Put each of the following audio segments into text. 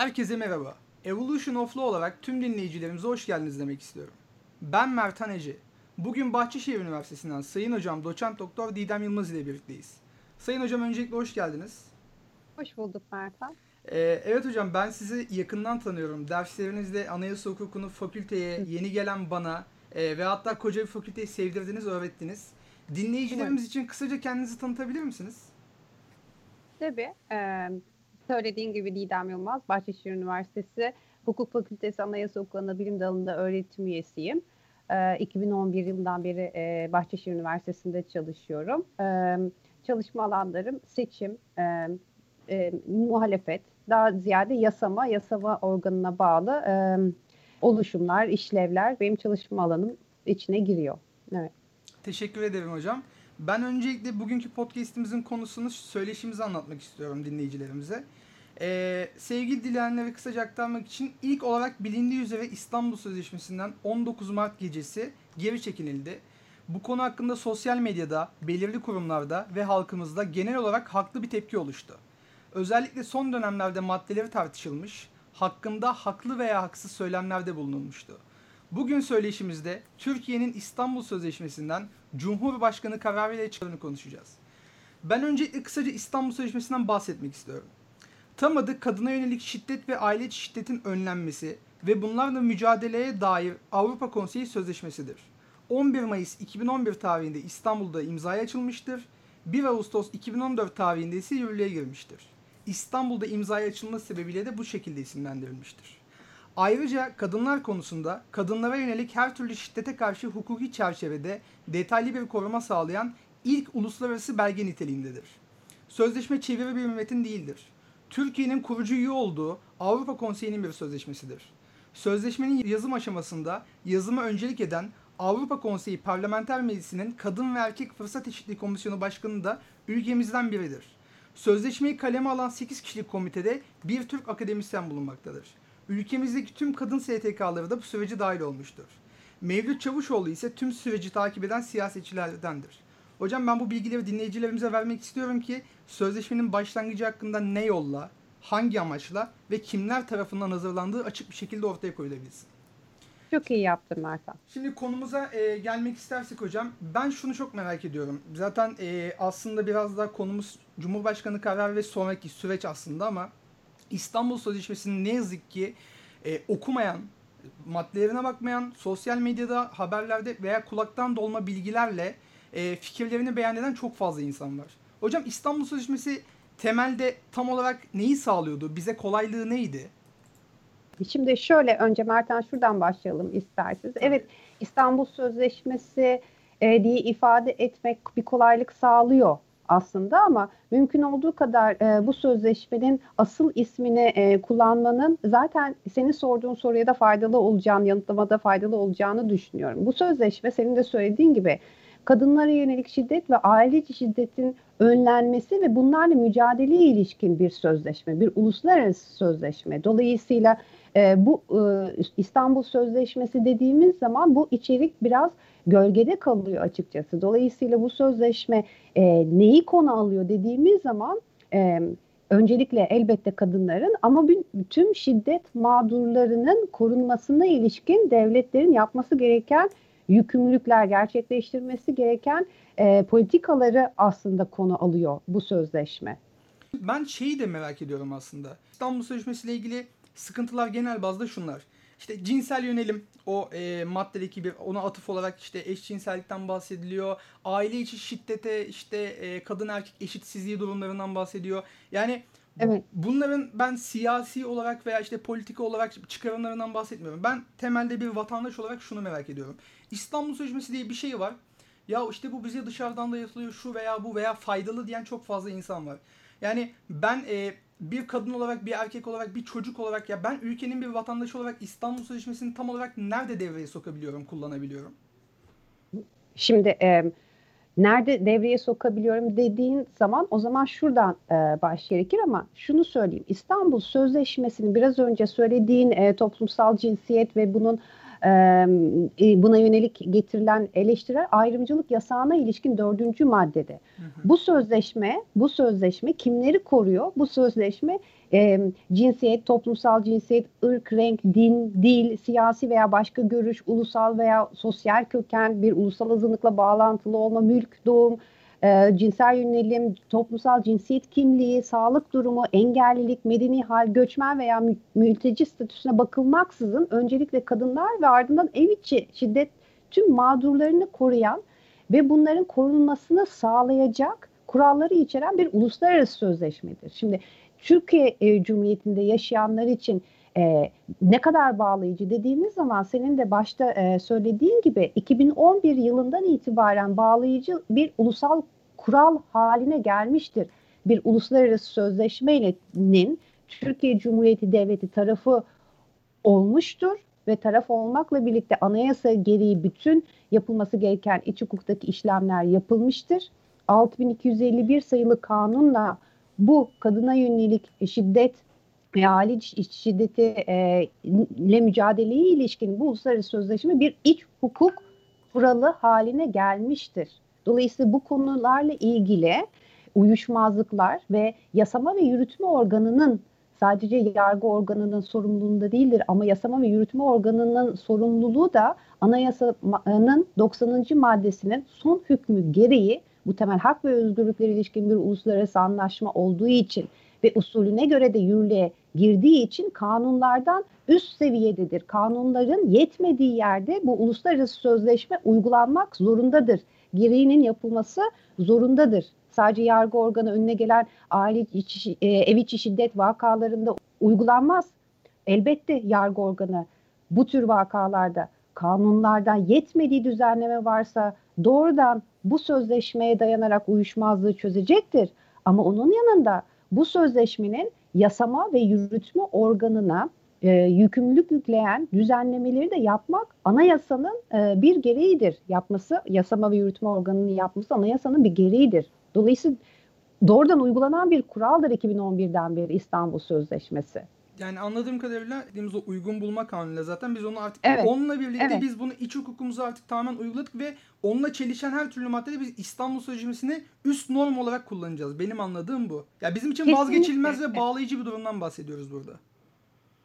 Herkese merhaba. Evolution of Law olarak tüm dinleyicilerimize hoş geldiniz demek istiyorum. Ben Mertan Ece. Bugün Bahçeşehir Üniversitesi'nden Sayın Hocam Doçent Doktor Didem Yılmaz ile birlikteyiz. Sayın Hocam öncelikle hoş geldiniz. Hoş bulduk Mertan. Ee, evet hocam ben sizi yakından tanıyorum. Derslerinizde anayasa hukukunu fakülteye yeni gelen bana e, ve hatta koca bir fakülteyi sevdirdiniz, öğrettiniz. Dinleyicilerimiz için kısaca kendinizi tanıtabilir misiniz? Tabii. E, söylediğin gibi Didem Yılmaz, Bahçeşehir Üniversitesi Hukuk Fakültesi Anayasa Hukuku Anabilim Dalı'nda öğretim üyesiyim. E, 2011 yılından beri e, Bahçeşehir Üniversitesi'nde çalışıyorum. E, çalışma alanlarım seçim, e, e, muhalefet, daha ziyade yasama, yasama organına bağlı e, oluşumlar, işlevler benim çalışma alanım içine giriyor. Evet. Teşekkür ederim hocam. Ben öncelikle bugünkü podcast'imizin konusunu söyleşimizi anlatmak istiyorum dinleyicilerimize. Ee, sevgili dileyenleri kısaca aktarmak için ilk olarak bilindiği üzere İstanbul Sözleşmesi'nden 19 Mart gecesi geri çekilildi. Bu konu hakkında sosyal medyada, belirli kurumlarda ve halkımızda genel olarak haklı bir tepki oluştu. Özellikle son dönemlerde maddeleri tartışılmış, hakkında haklı veya haksız söylemlerde bulunulmuştu. Bugün söyleşimizde Türkiye'nin İstanbul Sözleşmesi'nden Cumhurbaşkanı kararıyla çıkarını konuşacağız. Ben öncelikle kısaca İstanbul Sözleşmesi'nden bahsetmek istiyorum. Tam adı kadına yönelik şiddet ve aile şiddetin önlenmesi ve bunlarla mücadeleye dair Avrupa Konseyi Sözleşmesi'dir. 11 Mayıs 2011 tarihinde İstanbul'da imzaya açılmıştır. 1 Ağustos 2014 tarihinde ise yürürlüğe girmiştir. İstanbul'da imzaya açılması sebebiyle de bu şekilde isimlendirilmiştir. Ayrıca kadınlar konusunda kadınlara yönelik her türlü şiddete karşı hukuki çerçevede detaylı bir koruma sağlayan ilk uluslararası belge niteliğindedir. Sözleşme çeviri bir metin değildir. Türkiye'nin kurucu üye olduğu Avrupa Konseyi'nin bir sözleşmesidir. Sözleşmenin yazım aşamasında yazımı öncelik eden Avrupa Konseyi Parlamenter Meclisi'nin Kadın ve Erkek Fırsat Eşitliği Komisyonu Başkanı da ülkemizden biridir. Sözleşmeyi kaleme alan 8 kişilik komitede bir Türk akademisyen bulunmaktadır. Ülkemizdeki tüm kadın STK'ları da bu sürece dahil olmuştur. Mevlüt Çavuşoğlu ise tüm süreci takip eden siyasetçilerdendir. Hocam ben bu bilgileri dinleyicilerimize vermek istiyorum ki sözleşmenin başlangıcı hakkında ne yolla, hangi amaçla ve kimler tarafından hazırlandığı açık bir şekilde ortaya koyulabilsin. Çok iyi yaptın Mertan. Şimdi konumuza e, gelmek istersek hocam ben şunu çok merak ediyorum. Zaten e, aslında biraz daha konumuz Cumhurbaşkanı kararı ve sonraki süreç aslında ama İstanbul Sözleşmesi'ni ne yazık ki e, okumayan, maddelerine bakmayan, sosyal medyada, haberlerde veya kulaktan dolma bilgilerle e, fikirlerini beyan eden çok fazla insan var. Hocam İstanbul Sözleşmesi temelde tam olarak neyi sağlıyordu? Bize kolaylığı neydi? Şimdi şöyle önce Mertan şuradan başlayalım isterseniz. Evet İstanbul Sözleşmesi e, diye ifade etmek bir kolaylık sağlıyor aslında ama mümkün olduğu kadar e, bu sözleşmenin asıl ismini e, kullanmanın zaten senin sorduğun soruya da faydalı olacağını, yanıtlamada faydalı olacağını düşünüyorum. Bu sözleşme senin de söylediğin gibi kadınlara yönelik şiddet ve aile şiddetin önlenmesi ve bunlarla mücadeleye ilişkin bir sözleşme, bir uluslararası sözleşme. Dolayısıyla e, bu e, İstanbul Sözleşmesi dediğimiz zaman bu içerik biraz gölgede kalıyor açıkçası. Dolayısıyla bu sözleşme e, neyi konu alıyor dediğimiz zaman e, öncelikle elbette kadınların ama tüm şiddet mağdurlarının korunmasına ilişkin devletlerin yapması gereken yükümlülükler gerçekleştirmesi gereken e, politikaları aslında konu alıyor bu sözleşme. Ben şeyi de merak ediyorum aslında. İstanbul Sözleşmesi ile ilgili sıkıntılar genel bazda şunlar. İşte cinsel yönelim o e, maddedeki bir ona atıf olarak işte eşcinsellikten bahsediliyor. Aile içi şiddete işte e, kadın erkek eşitsizliği durumlarından bahsediyor. Yani Evet. Bunların ben siyasi olarak veya işte politika olarak çıkarımlarından bahsetmiyorum. Ben temelde bir vatandaş olarak şunu merak ediyorum. İstanbul Sözleşmesi diye bir şey var. Ya işte bu bize dışarıdan da yapılıyor şu veya bu veya faydalı diyen çok fazla insan var. Yani ben e, bir kadın olarak, bir erkek olarak, bir çocuk olarak ya ben ülkenin bir vatandaşı olarak İstanbul Sözleşmesi'ni tam olarak nerede devreye sokabiliyorum, kullanabiliyorum? Şimdi e, nerede devreye sokabiliyorum dediğin zaman o zaman şuradan e, baş gerekir ama şunu söyleyeyim. İstanbul Sözleşmesi'nin biraz önce söylediğin e, toplumsal cinsiyet ve bunun e, buna yönelik getirilen eleştiriler ayrımcılık yasağına ilişkin dördüncü maddede. Hı hı. Bu sözleşme, bu sözleşme kimleri koruyor? Bu sözleşme e, cinsiyet, toplumsal cinsiyet, ırk, renk, din, dil, siyasi veya başka görüş, ulusal veya sosyal köken, bir ulusal azınlıkla bağlantılı olma, mülk, doğum, e, cinsel yönelim, toplumsal cinsiyet kimliği, sağlık durumu, engellilik, medeni hal, göçmen veya mü mülteci statüsüne bakılmaksızın öncelikle kadınlar ve ardından ev içi şiddet tüm mağdurlarını koruyan ve bunların korunmasını sağlayacak kuralları içeren bir uluslararası sözleşmedir. Şimdi Türkiye e, Cumhuriyeti'nde yaşayanlar için e, ne kadar bağlayıcı dediğimiz zaman senin de başta e, söylediğin gibi 2011 yılından itibaren bağlayıcı bir ulusal kural haline gelmiştir. Bir uluslararası sözleşmenin Türkiye Cumhuriyeti Devleti tarafı olmuştur ve taraf olmakla birlikte anayasa gereği bütün yapılması gereken iç hukuktaki işlemler yapılmıştır. 6251 sayılı kanunla bu kadına yönelik şiddet ve aile şiddeti e, ile mücadeleye ilişkin bu uluslararası sözleşme bir iç hukuk kuralı haline gelmiştir. Dolayısıyla bu konularla ilgili uyuşmazlıklar ve yasama ve yürütme organının sadece yargı organının sorumluluğunda değildir ama yasama ve yürütme organının sorumluluğu da anayasanın 90. maddesinin son hükmü gereği bu temel hak ve özgürlükler ilişkin bir uluslararası anlaşma olduğu için ve usulüne göre de yürürlüğe girdiği için kanunlardan üst seviyededir. Kanunların yetmediği yerde bu uluslararası sözleşme uygulanmak zorundadır. Gereğinin yapılması zorundadır. Sadece yargı organı önüne gelen aile içi, e, ev içi şiddet vakalarında uygulanmaz. Elbette yargı organı bu tür vakalarda kanunlardan yetmediği düzenleme varsa doğrudan bu sözleşmeye dayanarak uyuşmazlığı çözecektir. Ama onun yanında bu sözleşmenin yasama ve yürütme organına e, yükümlülük yükleyen düzenlemeleri de yapmak anayasanın e, bir gereğidir. Yapması, yasama ve yürütme organının yapması anayasanın bir gereğidir. Dolayısıyla doğrudan uygulanan bir kuraldır 2011'den beri İstanbul Sözleşmesi. Yani anladığım kadarıyla dediğimiz o uygun bulma kanunuyla zaten biz onu artık evet. onunla birlikte evet. biz bunu iç hukukumuza artık tamamen uyguladık ve onunla çelişen her türlü maddede biz İstanbul Sözleşmesi'ni üst norm olarak kullanacağız. Benim anladığım bu. Ya bizim için Kesinlikle. vazgeçilmez ve bağlayıcı bir durumdan bahsediyoruz burada.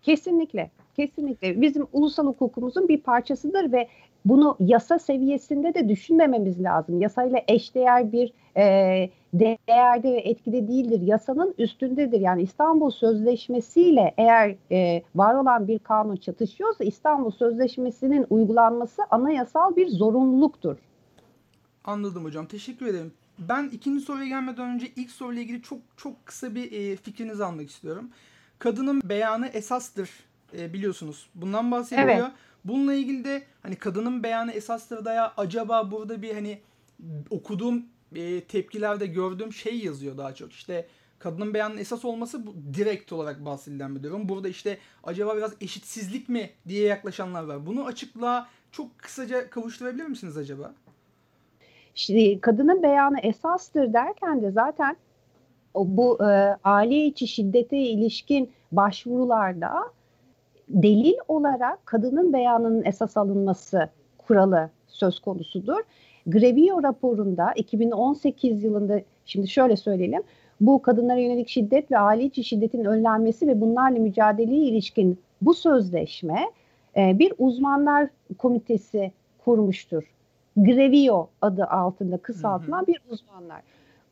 Kesinlikle. Kesinlikle. Bizim ulusal hukukumuzun bir parçasıdır ve bunu yasa seviyesinde de düşünmememiz lazım. Yasayla eşdeğer bir e, değerde ve etkide değildir. Yasanın üstündedir. Yani İstanbul Sözleşmesi ile eğer e, var olan bir kanun çatışıyorsa İstanbul Sözleşmesi'nin uygulanması anayasal bir zorunluluktur. Anladım hocam. Teşekkür ederim. Ben ikinci soruya gelmeden önce ilk soruyla ilgili çok çok kısa bir e, fikrinizi almak istiyorum. Kadının beyanı esastır e, biliyorsunuz. Bundan bahsediyor. Evet. Bununla ilgili de hani kadının beyanı esastır da ya acaba burada bir hani okuduğum e, tepkilerde gördüğüm şey yazıyor daha çok. İşte kadının beyanının esas olması bu direkt olarak bahsedilen bir durum. Burada işte acaba biraz eşitsizlik mi diye yaklaşanlar var. Bunu açıklığa çok kısaca kavuşturabilir misiniz acaba? Şimdi kadının beyanı esastır derken de zaten bu e, aile içi şiddete ilişkin başvurularda delil olarak kadının beyanının esas alınması kuralı söz konusudur. Grevio raporunda 2018 yılında şimdi şöyle söyleyelim. Bu kadınlara yönelik şiddet ve aile içi şiddetin önlenmesi ve bunlarla mücadeleye ilişkin bu sözleşme e, bir uzmanlar komitesi kurmuştur. Grevio adı altında kısaltılan bir uzmanlar.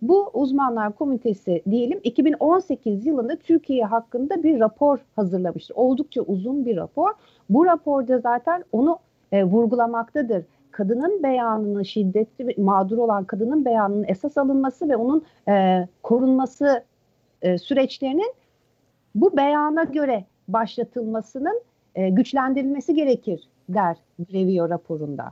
Bu uzmanlar komitesi diyelim 2018 yılında Türkiye hakkında bir rapor hazırlamıştır. Oldukça uzun bir rapor. Bu raporda zaten onu e, vurgulamaktadır kadının beyanını şiddetli mağdur olan kadının beyanının esas alınması ve onun e, korunması e, süreçlerinin bu beyana göre başlatılmasının e, güçlendirilmesi gerekir der Grevio raporunda.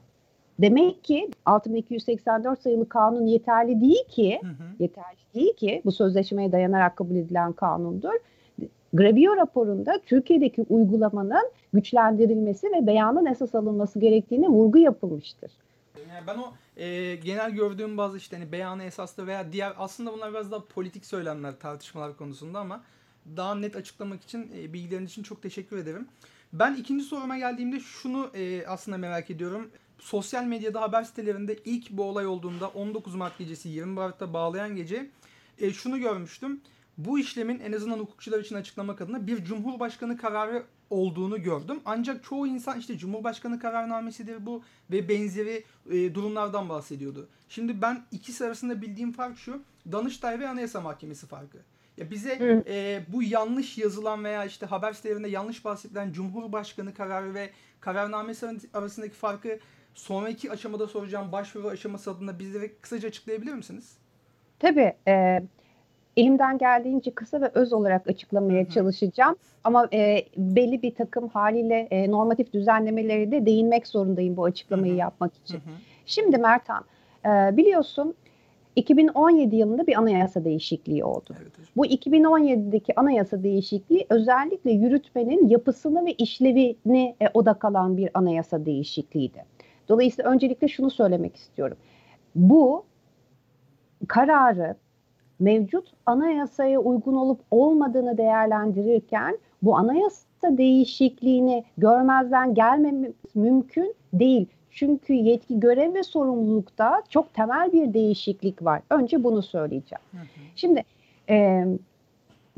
Demek ki 6284 sayılı kanun yeterli değil ki, hı hı. yeterli değil ki bu sözleşmeye dayanarak kabul edilen kanundur. Grevio raporunda Türkiye'deki uygulamanın güçlendirilmesi ve beyanın esas alınması gerektiğine vurgu yapılmıştır. Yani ben o e, genel gördüğüm bazı işte hani beyanı esaslı veya diğer aslında bunlar biraz daha politik söylemler tartışmalar konusunda ama daha net açıklamak için e, bilgilerin için çok teşekkür ederim. Ben ikinci soruma geldiğimde şunu e, aslında merak ediyorum. Sosyal medyada haber sitelerinde ilk bu olay olduğunda 19 Mart gecesi 20 Mart'ta bağlayan gece e, şunu görmüştüm. Bu işlemin en azından hukukçular için açıklamak adına bir cumhurbaşkanı kararı olduğunu gördüm. Ancak çoğu insan işte Cumhurbaşkanı kararnamesidir bu ve benzeri e, durumlardan bahsediyordu. Şimdi ben ikisi arasında bildiğim fark şu. Danıştay ve Anayasa Mahkemesi farkı. Ya bize e, bu yanlış yazılan veya işte haber sitelerinde yanlış bahsedilen Cumhurbaşkanı kararı ve kararnamesi arasındaki farkı sonraki aşamada soracağım başvuru aşaması adına bizlere kısaca açıklayabilir misiniz? Tabii. E, elimden geldiğince kısa ve öz olarak açıklamaya çalışacağım. Ama e, belli bir takım haliyle e, normatif düzenlemeleri de değinmek zorundayım bu açıklamayı yapmak için. Şimdi Mertan, e, biliyorsun 2017 yılında bir anayasa değişikliği oldu. Evet hocam. Bu 2017'deki anayasa değişikliği özellikle yürütmenin yapısını ve işlevine e, odak alan bir anayasa değişikliğiydi. Dolayısıyla öncelikle şunu söylemek istiyorum. Bu kararı mevcut anayasaya uygun olup olmadığını değerlendirirken bu anayasa değişikliğini görmezden gelmemiz mümkün değil. Çünkü yetki, görev ve sorumlulukta çok temel bir değişiklik var. Önce bunu söyleyeceğim. Hı hı. Şimdi e,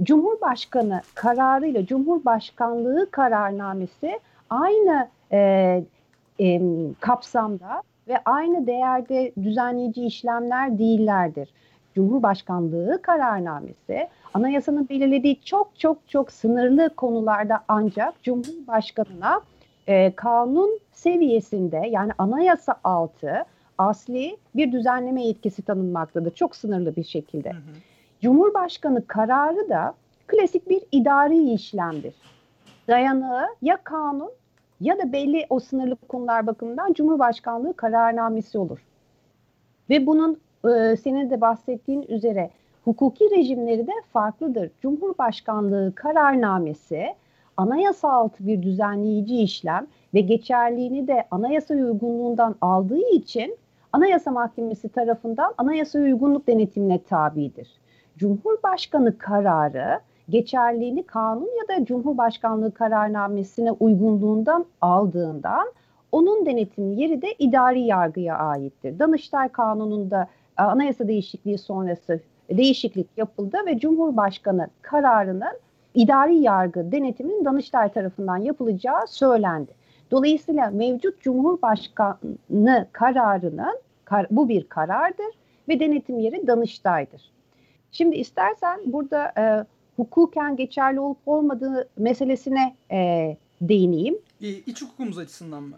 Cumhurbaşkanı kararıyla Cumhurbaşkanlığı kararnamesi aynı e, e, kapsamda ve aynı değerde düzenleyici işlemler değillerdir. Cumhurbaşkanlığı kararnamesi anayasanın belirlediği çok çok çok sınırlı konularda ancak Cumhurbaşkanına e, kanun seviyesinde yani anayasa altı asli bir düzenleme yetkisi tanınmaktadır. Çok sınırlı bir şekilde. Hı hı. Cumhurbaşkanı kararı da klasik bir idari işlemdir. Dayanığı ya kanun ya da belli o sınırlı konular bakımından Cumhurbaşkanlığı kararnamesi olur. Ve bunun e, senin de bahsettiğin üzere hukuki rejimleri de farklıdır. Cumhurbaşkanlığı kararnamesi anayasa altı bir düzenleyici işlem ve geçerliğini de anayasa uygunluğundan aldığı için Anayasa Mahkemesi tarafından anayasa uygunluk denetimine tabidir. Cumhurbaşkanı kararı geçerliğini kanun ya da Cumhurbaşkanlığı kararnamesine uygunluğundan aldığından onun denetim yeri de idari yargıya aittir. Danıştay Kanunu'nda anayasa değişikliği sonrası değişiklik yapıldı ve Cumhurbaşkanı kararının idari yargı denetiminin Danıştay tarafından yapılacağı söylendi. Dolayısıyla mevcut Cumhurbaşkanı kararının kar, bu bir karardır ve denetim yeri Danıştay'dır. Şimdi istersen burada e, hukuken geçerli olup olmadığı meselesine e, değineyim. İç hukukumuz açısından mı?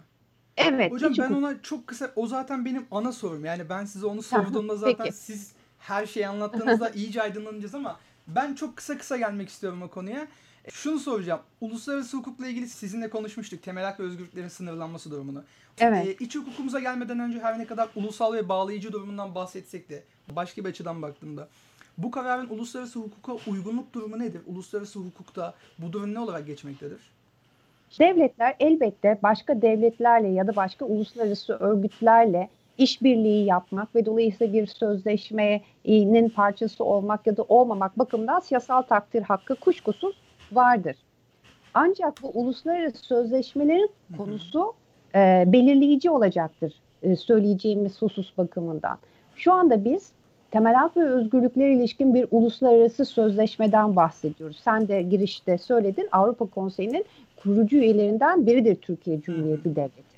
Evet. Hocam ben hukuk- ona çok kısa o zaten benim ana sorum. Yani ben size onu sorduğumda zaten peki. siz her şeyi anlattığınızda iyice aydınlanacağız ama ben çok kısa kısa gelmek istiyorum o konuya. E, Şunu soracağım. Uluslararası hukukla ilgili sizinle konuşmuştuk. Temel hak ve özgürlüklerin sınırlanması durumunu. Evet. E, iç hukukumuza gelmeden önce her ne kadar ulusal ve bağlayıcı durumundan bahsetsek de başka bir açıdan baktığımda bu kararın uluslararası hukuka uygunluk durumu nedir? Uluslararası hukukta bu durum ne olarak geçmektedir? Devletler elbette başka devletlerle ya da başka uluslararası örgütlerle işbirliği yapmak ve dolayısıyla bir sözleşmenin parçası olmak ya da olmamak bakımından siyasal takdir hakkı kuşkusuz vardır. Ancak bu uluslararası sözleşmelerin konusu e, belirleyici olacaktır e, söyleyeceğimiz husus bakımından. Şu anda biz temel hak ve özgürlüklere ilişkin bir uluslararası sözleşmeden bahsediyoruz. Sen de girişte söyledin Avrupa Konseyi'nin kurucu üyelerinden biridir Türkiye Cumhuriyeti Devleti.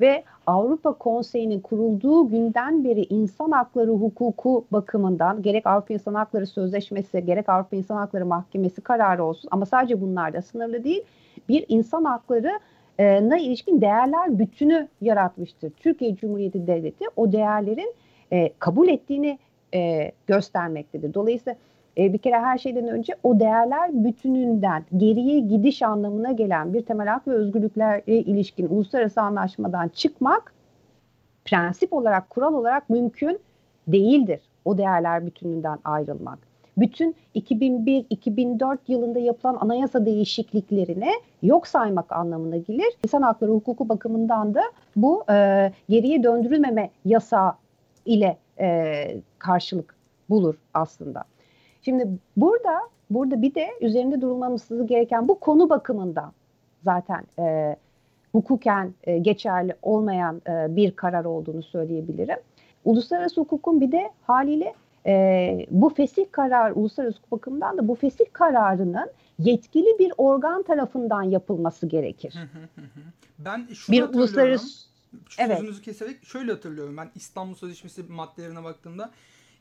Ve Avrupa Konseyi'nin kurulduğu günden beri insan hakları hukuku bakımından gerek Avrupa İnsan Hakları Sözleşmesi gerek Avrupa İnsan Hakları Mahkemesi kararı olsun ama sadece bunlarda sınırlı değil bir insan haklarına ilişkin değerler bütünü yaratmıştır. Türkiye Cumhuriyeti Devleti o değerlerin e, kabul ettiğini e, göstermektedir. Dolayısıyla e, bir kere her şeyden önce o değerler bütününden geriye gidiş anlamına gelen bir temel hak ve özgürlüklere ilişkin uluslararası anlaşmadan çıkmak prensip olarak, kural olarak mümkün değildir. O değerler bütününden ayrılmak. Bütün 2001-2004 yılında yapılan anayasa değişikliklerini yok saymak anlamına gelir. İnsan hakları hukuku bakımından da bu e, geriye döndürülmeme yasağı ile e, karşılık bulur aslında. Şimdi burada burada bir de üzerinde durulmamız gereken bu konu bakımından zaten e, hukuken e, geçerli olmayan e, bir karar olduğunu söyleyebilirim. Uluslararası hukukun bir de haliyle e, bu fesih karar, uluslararası hukuk bakımından da bu fesih kararının yetkili bir organ tarafından yapılması gerekir. Ben şunu bir uluslararası Evet. Sözünüzü keserek şöyle hatırlıyorum ben İstanbul Sözleşmesi maddelerine baktığımda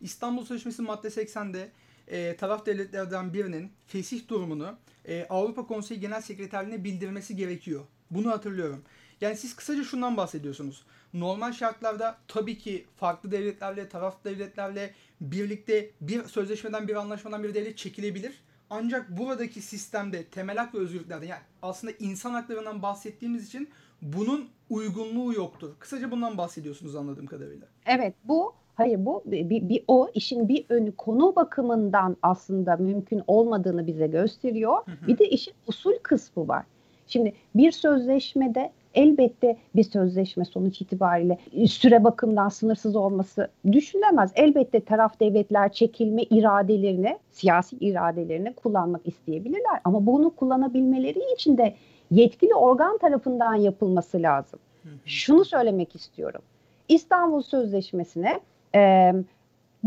İstanbul Sözleşmesi madde 80'de e, taraf devletlerden birinin fesih durumunu e, Avrupa Konseyi Genel Sekreterliğine bildirmesi gerekiyor. Bunu hatırlıyorum. Yani siz kısaca şundan bahsediyorsunuz. Normal şartlarda tabii ki farklı devletlerle, taraf devletlerle birlikte bir sözleşmeden, bir anlaşmadan bir devlet çekilebilir. Ancak buradaki sistemde temel hak ve özgürlüklerde yani aslında insan haklarından bahsettiğimiz için bunun uygunluğu yoktur. Kısaca bundan bahsediyorsunuz anladığım kadarıyla. Evet bu hayır bu bir, bir, o işin bir önü konu bakımından aslında mümkün olmadığını bize gösteriyor. Hı hı. Bir de işin usul kısmı var. Şimdi bir sözleşmede elbette bir sözleşme sonuç itibariyle süre bakımından sınırsız olması düşünülemez. Elbette taraf devletler çekilme iradelerini, siyasi iradelerini kullanmak isteyebilirler. Ama bunu kullanabilmeleri için de yetkili organ tarafından yapılması lazım. Şunu söylemek istiyorum. İstanbul Sözleşmesi'ne e,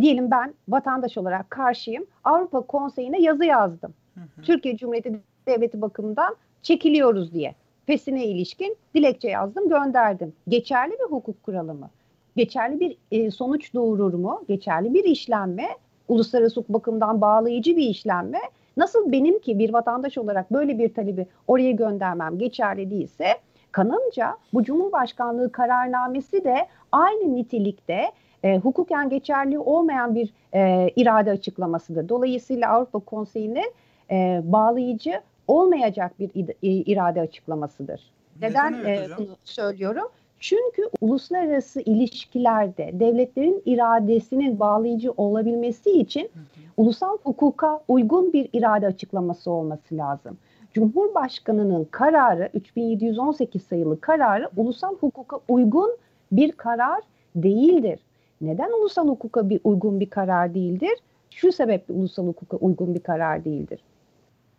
diyelim ben vatandaş olarak karşıyım. Avrupa Konseyi'ne yazı yazdım. Türkiye Cumhuriyeti Devleti bakımından çekiliyoruz diye. Fesine ilişkin dilekçe yazdım, gönderdim. Geçerli bir hukuk kuralı mı? Geçerli bir e, sonuç doğurur mu? Geçerli bir işlem mi? Uluslararası hukuk bakımından bağlayıcı bir işlem mi? Nasıl benim ki bir vatandaş olarak böyle bir talebi oraya göndermem geçerli değilse kanımca bu Cumhurbaşkanlığı kararnamesi de aynı nitelikte e, hukuken geçerli olmayan bir e, irade açıklamasıdır. Dolayısıyla Avrupa Konseyi'nin e, bağlayıcı olmayacak bir irade açıklamasıdır. Neden, Neden evet e, bunu söylüyorum? Çünkü uluslararası ilişkilerde devletlerin iradesinin bağlayıcı olabilmesi için ulusal hukuka uygun bir irade açıklaması olması lazım. Cumhurbaşkanının kararı 3718 sayılı kararı ulusal hukuka uygun bir karar değildir. Neden ulusal hukuka bir uygun bir karar değildir? Şu sebeple ulusal hukuka uygun bir karar değildir.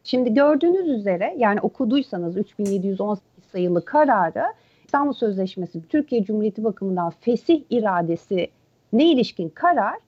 Şimdi gördüğünüz üzere yani okuduysanız 3718 sayılı kararı İstanbul Sözleşmesi Türkiye Cumhuriyeti bakımından fesih iradesi ne ilişkin karar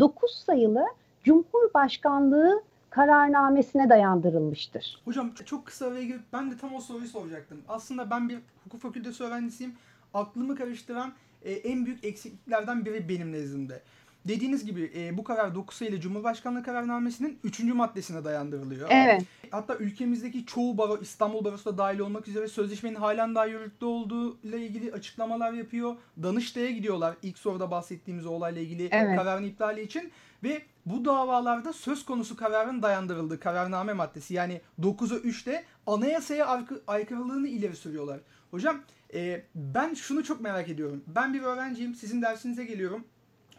9 sayılı Cumhurbaşkanlığı kararnamesine dayandırılmıştır. Hocam çok kısa girip ben de tam o soruyu soracaktım. Aslında ben bir hukuk fakültesi öğrencisiyim. Aklımı karıştıran e, en büyük eksikliklerden biri benim nezdimde. Dediğiniz gibi e, bu karar 9 sayılı Cumhurbaşkanlığı kararnamesinin 3. maddesine dayandırılıyor. Evet. Hatta ülkemizdeki çoğu baro, İstanbul Barosu da dahil olmak üzere sözleşmenin halen daha yürürlükte olduğu ile ilgili açıklamalar yapıyor. Danıştay'a gidiyorlar ilk soruda bahsettiğimiz olayla ilgili Evet. kararın iptali için. Ve bu davalarda söz konusu kararın dayandırıldığı kararname maddesi yani 9'a 3'te anayasaya aykı- aykırılığını ileri sürüyorlar. Hocam e, ben şunu çok merak ediyorum. Ben bir öğrenciyim. Sizin dersinize geliyorum.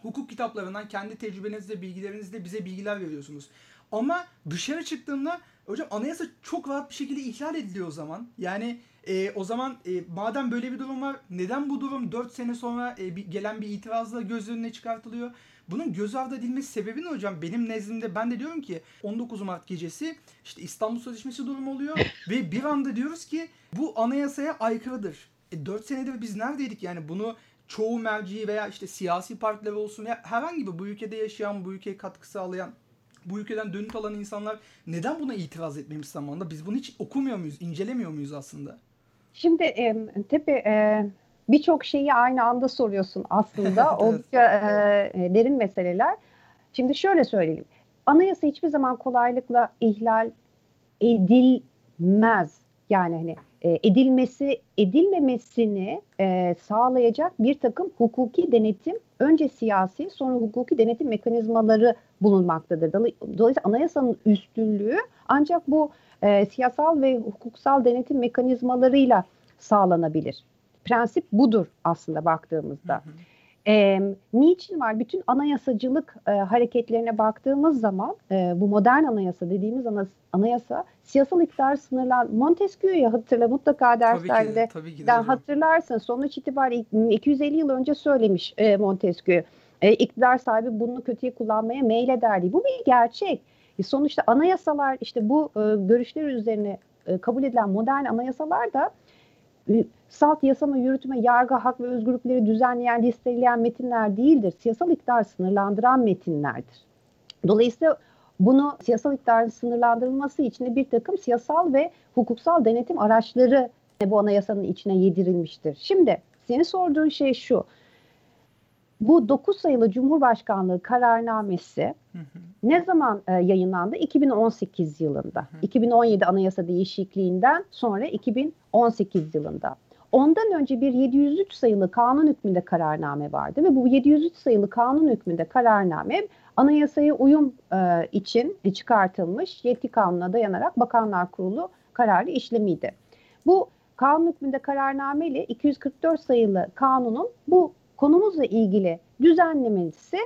Hukuk kitaplarından kendi tecrübenizle, bilgilerinizle bize bilgiler veriyorsunuz. Ama dışarı çıktığımda hocam anayasa çok rahat bir şekilde ihlal ediliyor o zaman. Yani e, o zaman e, madem böyle bir durum var neden bu durum 4 sene sonra e, bir, gelen bir itirazla göz önüne çıkartılıyor? Bunun göz ardı edilmesi sebebi ne hocam? Benim nezdimde ben de diyorum ki 19 Mart gecesi işte İstanbul Sözleşmesi durumu oluyor ve bir anda diyoruz ki bu anayasaya aykırıdır. E 4 senedir biz neredeydik yani bunu çoğu merci veya işte siyasi partiler olsun ya herhangi bir bu ülkede yaşayan, bu ülkeye katkı sağlayan, bu ülkeden dönüt alan insanlar neden buna itiraz etmemiş zamanında? Biz bunu hiç okumuyor muyuz, incelemiyor muyuz aslında? Şimdi e, tabii e, birçok şeyi aynı anda soruyorsun aslında. Evet. Oldukça e, derin meseleler. Şimdi şöyle söyleyeyim. Anayasa hiçbir zaman kolaylıkla ihlal edilmez. Yani hani e, edilmesi, edilmemesini e, sağlayacak bir takım hukuki denetim, önce siyasi sonra hukuki denetim mekanizmaları bulunmaktadır. Dolayı- Dolayısıyla anayasanın üstünlüğü ancak bu e, siyasal ve hukuksal denetim mekanizmalarıyla sağlanabilir. Prensip budur aslında baktığımızda. E, niçin var? Bütün anayasacılık e, hareketlerine baktığımız zaman e, bu modern anayasa dediğimiz ana- anayasa siyasal iktidar sınırlan Montesquieu'yu hatırla mutlaka Tabii ki de, derslerde tabii ki de den hocam. hatırlarsın. Sonuç itibariyle 250 yıl önce söylemiş e, Montesquieu. E, iktidar sahibi bunu kötüye kullanmaya meyleder diye. Bu bir gerçek. E, sonuçta anayasalar işte bu e, görüşler üzerine e, kabul edilen modern anayasalar da salt yasama, yürütme, yargı, hak ve özgürlükleri düzenleyen, listeleyen metinler değildir. Siyasal iktidar sınırlandıran metinlerdir. Dolayısıyla bunu siyasal iktidarın sınırlandırılması için de bir takım siyasal ve hukuksal denetim araçları bu anayasanın içine yedirilmiştir. Şimdi senin sorduğun şey şu. Bu 9 sayılı Cumhurbaşkanlığı kararnamesi ne zaman e, yayınlandı? 2018 yılında. 2017 anayasa değişikliğinden sonra 2018 yılında. Ondan önce bir 703 sayılı kanun hükmünde kararname vardı ve bu 703 sayılı kanun hükmünde kararname anayasaya uyum e, için çıkartılmış yetki kanuna dayanarak Bakanlar Kurulu kararı işlemiydi. Bu kanun hükmünde kararname ile 244 sayılı kanunun bu konumuzla ilgili düzenlemesi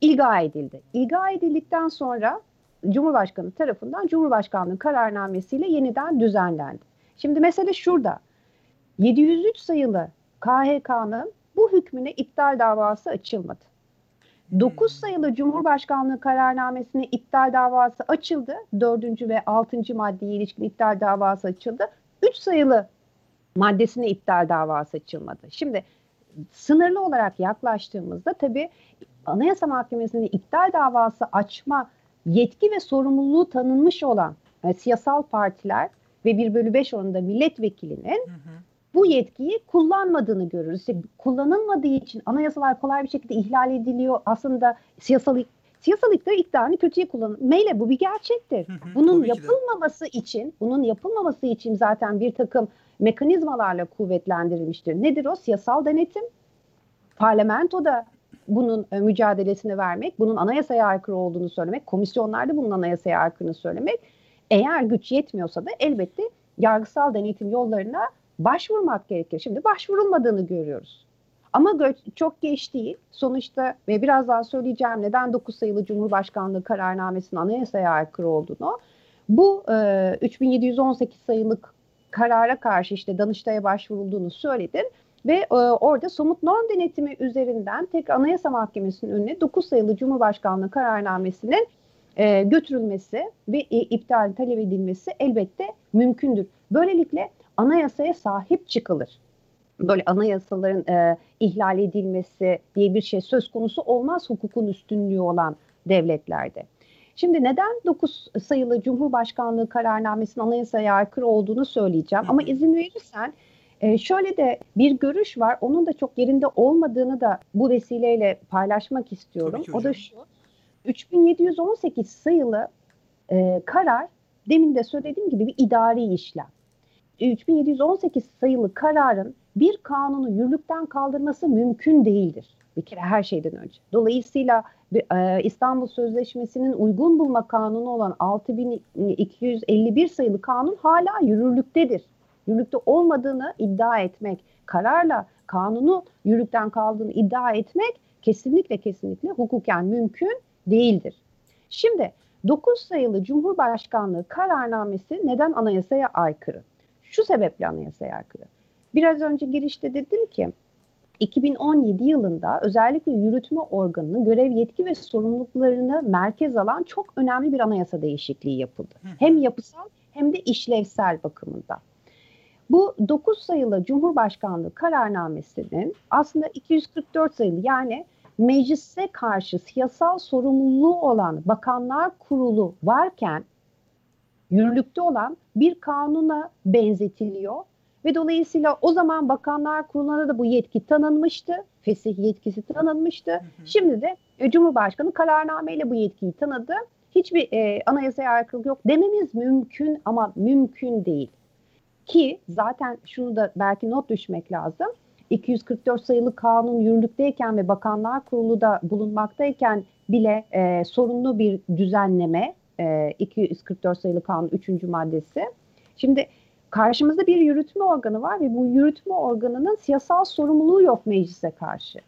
ilga edildi. İlga edildikten sonra Cumhurbaşkanı tarafından Cumhurbaşkanlığı kararnamesiyle yeniden düzenlendi. Şimdi mesele şurada. 703 sayılı KHK'nın bu hükmüne iptal davası açılmadı. 9 sayılı Cumhurbaşkanlığı kararnamesine iptal davası açıldı. 4. ve 6. maddeye ilişkin iptal davası açıldı. 3 sayılı maddesine iptal davası açılmadı. Şimdi sınırlı olarak yaklaştığımızda tabii Anayasa Mahkemesi'nde iptal davası açma yetki ve sorumluluğu tanınmış olan yani siyasal partiler ve 1 bölü 5 oranında milletvekilinin hı hı. bu yetkiyi kullanmadığını görürüz. İşte kullanılmadığı için anayasalar kolay bir şekilde ihlal ediliyor. Aslında siyasal siyasal iktidar iktidarını kötüye kullanır. Meyle bu bir gerçektir. Bunun yapılmaması için, bunun yapılmaması için zaten bir takım mekanizmalarla kuvvetlendirilmiştir. Nedir o? Siyasal denetim. Parlamentoda bunun e, mücadelesini vermek, bunun anayasaya aykırı olduğunu söylemek, komisyonlarda bunun anayasaya aykırını söylemek. Eğer güç yetmiyorsa da elbette yargısal denetim yollarına başvurmak gerekir. Şimdi başvurulmadığını görüyoruz. Ama çok geç değil. Sonuçta ve biraz daha söyleyeceğim neden 9 sayılı Cumhurbaşkanlığı kararnamesinin anayasaya aykırı olduğunu. Bu e, 3718 sayılık karara karşı işte Danıştay'a başvurulduğunu söyledin ve e, orada somut norm denetimi üzerinden tek Anayasa Mahkemesi'nin önüne 9 sayılı Cumhurbaşkanlığı kararnamesinin e, götürülmesi ve e, iptal talep edilmesi elbette mümkündür. Böylelikle anayasaya sahip çıkılır. Böyle anayasaların e, ihlal edilmesi diye bir şey söz konusu olmaz hukukun üstünlüğü olan devletlerde. Şimdi neden 9 sayılı Cumhurbaşkanlığı kararnamesinin anayasaya aykırı olduğunu söyleyeceğim. Ama izin verirsen e, şöyle de bir görüş var. Onun da çok yerinde olmadığını da bu vesileyle paylaşmak istiyorum. O da şu. 3718 sayılı e, karar demin de söylediğim gibi bir idari işlem. 3718 sayılı kararın bir kanunu yürürlükten kaldırması mümkün değildir. Bir kere her şeyden önce. Dolayısıyla e, İstanbul Sözleşmesi'nin uygun bulma kanunu olan 6251 sayılı kanun hala yürürlüktedir. Yürürlükte olmadığını iddia etmek, kararla kanunu yürürlükten kaldığını iddia etmek kesinlikle kesinlikle hukuken mümkün değildir. Şimdi 9 sayılı Cumhurbaşkanlığı kararnamesi neden anayasaya aykırı? Şu sebeple anayasaya aykırı. Biraz önce girişte dedim ki 2017 yılında özellikle yürütme organının görev yetki ve sorumluluklarını merkez alan çok önemli bir anayasa değişikliği yapıldı. Hem yapısal hem de işlevsel bakımında. Bu 9 sayılı Cumhurbaşkanlığı kararnamesinin aslında 244 sayılı yani meclise karşı siyasal sorumluluğu olan Bakanlar Kurulu varken yürürlükte olan bir kanuna benzetiliyor ve dolayısıyla o zaman Bakanlar Kurulu'na da bu yetki tanınmıştı. Fesih yetkisi tanınmıştı. Hı hı. Şimdi de e, Cumhurbaşkanı kararnameyle bu yetkiyi tanıdı. Hiçbir e, anayasaya aykırılık yok dememiz mümkün ama mümkün değil. Ki zaten şunu da belki not düşmek lazım. 244 sayılı kanun yürürlükteyken ve Bakanlar Kurulu da bulunmaktayken bile e, sorunlu bir düzenleme e, 244 sayılı kanun 3. maddesi. Şimdi karşımızda bir yürütme organı var ve bu yürütme organının siyasal sorumluluğu yok meclise karşı.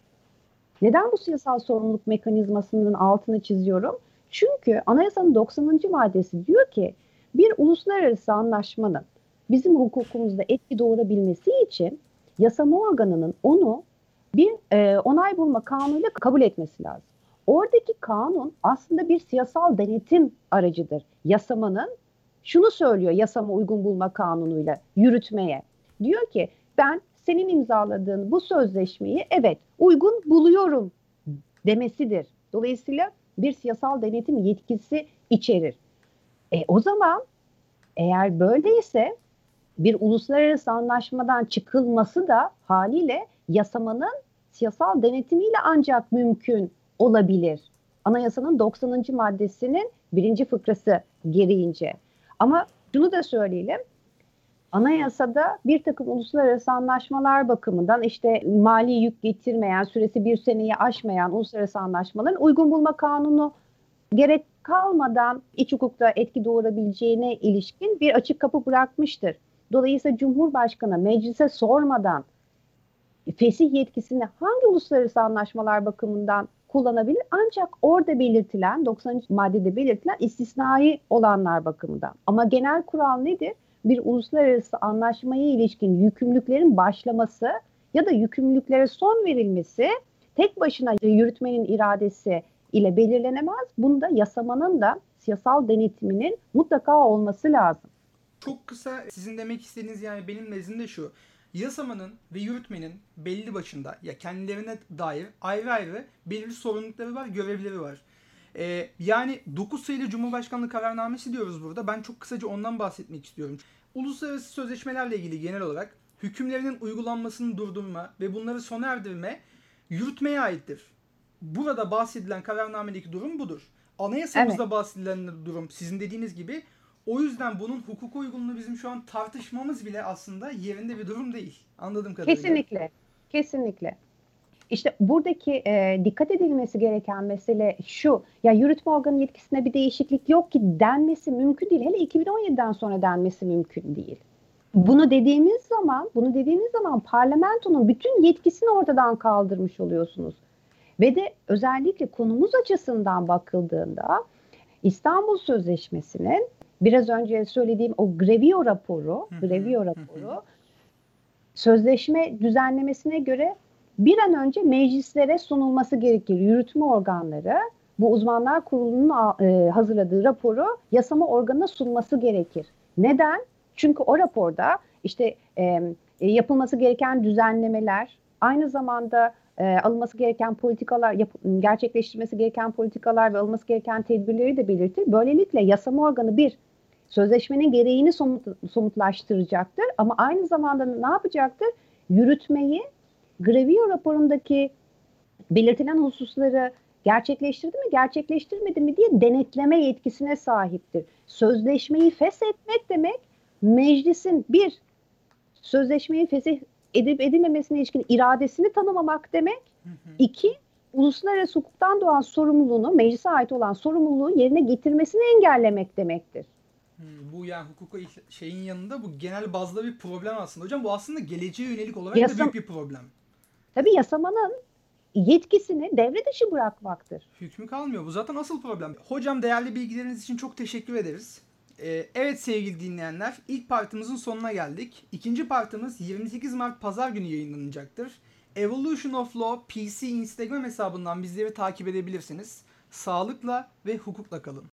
Neden bu siyasal sorumluluk mekanizmasının altını çiziyorum? Çünkü anayasanın 90. maddesi diyor ki bir uluslararası anlaşmanın bizim hukukumuzda etki doğurabilmesi için yasama organının onu bir e, onay bulma kanunuyla kabul etmesi lazım. Oradaki kanun aslında bir siyasal denetim aracıdır. Yasamanın şunu söylüyor yasama uygun bulma kanunuyla yürütmeye. Diyor ki ben senin imzaladığın bu sözleşmeyi evet uygun buluyorum demesidir. Dolayısıyla bir siyasal denetim yetkisi içerir. E, o zaman eğer böyleyse bir uluslararası anlaşmadan çıkılması da haliyle yasamanın siyasal denetimiyle ancak mümkün olabilir. Anayasanın 90. maddesinin birinci fıkrası gereğince. Ama şunu da söyleyelim. Anayasada bir takım uluslararası anlaşmalar bakımından işte mali yük getirmeyen, süresi bir seneyi aşmayan uluslararası anlaşmaların uygun bulma kanunu gerek kalmadan iç hukukta etki doğurabileceğine ilişkin bir açık kapı bırakmıştır. Dolayısıyla Cumhurbaşkanı meclise sormadan fesih yetkisini hangi uluslararası anlaşmalar bakımından kullanabilir? Ancak orada belirtilen 90. maddede belirtilen istisnai olanlar bakımından. Ama genel kural nedir? Bir uluslararası anlaşmaya ilişkin yükümlülüklerin başlaması ya da yükümlülüklere son verilmesi tek başına yürütmenin iradesi ile belirlenemez. Bunda yasamanın da siyasal denetiminin mutlaka olması lazım. Çok kısa sizin demek istediğiniz yani benim nezdimde şu. Yasamanın ve yürütmenin belli başında ya kendilerine dair ayrı ayrı belirli sorumlulukları var, görevleri var. Ee, yani 9 sayılı Cumhurbaşkanlığı kararnamesi diyoruz burada. Ben çok kısaca ondan bahsetmek istiyorum. Uluslararası sözleşmelerle ilgili genel olarak hükümlerinin uygulanmasını durdurma ve bunları sona erdirme yürütmeye aittir. Burada bahsedilen kararnamedeki durum budur. Anayasamızda evet. bahsedilen durum sizin dediğiniz gibi o yüzden bunun hukuka uygunluğu bizim şu an tartışmamız bile aslında yerinde bir durum değil. Anladığım kadarıyla. Kesinlikle. Kesinlikle. İşte buradaki e, dikkat edilmesi gereken mesele şu. Ya yürütme organı yetkisine bir değişiklik yok ki denmesi mümkün değil. Hele 2017'den sonra denmesi mümkün değil. Bunu dediğimiz zaman, bunu dediğimiz zaman parlamentonun bütün yetkisini ortadan kaldırmış oluyorsunuz. Ve de özellikle konumuz açısından bakıldığında İstanbul Sözleşmesi'nin biraz önce söylediğim o Grevio raporu, Grevio raporu sözleşme düzenlemesine göre bir an önce meclislere sunulması gerekir. Yürütme organları bu uzmanlar kurulunun e, hazırladığı raporu yasama organına sunması gerekir. Neden? Çünkü o raporda işte e, yapılması gereken düzenlemeler, aynı zamanda e, alınması gereken politikalar, yap, gerçekleştirmesi gereken politikalar ve alınması gereken tedbirleri de belirtir. Böylelikle yasama organı bir sözleşmenin gereğini somut, somutlaştıracaktır ama aynı zamanda ne yapacaktır? Yürütmeyi Grevio raporundaki belirtilen hususları gerçekleştirdi mi, gerçekleştirmedi mi diye denetleme yetkisine sahiptir. Sözleşmeyi feshetmek demek meclisin bir sözleşmeyi fesih edip edilmemesine ilişkin iradesini tanımamak demek. Hı hı. İki, uluslararası hukuktan doğan sorumluluğunu, meclise ait olan sorumluluğu yerine getirmesini engellemek demektir. Hmm, bu yani hukuka şeyin yanında bu genel bazda bir problem aslında. Hocam bu aslında geleceğe yönelik olarak Yasam, da büyük bir problem. Tabii yasamanın yetkisini devre dışı bırakmaktır. Hükmü kalmıyor. Bu zaten asıl problem. Hocam değerli bilgileriniz için çok teşekkür ederiz. Ee, evet sevgili dinleyenler ilk partımızın sonuna geldik. İkinci partımız 28 Mart Pazar günü yayınlanacaktır. Evolution of Law PC Instagram hesabından bizleri takip edebilirsiniz. Sağlıkla ve hukukla kalın.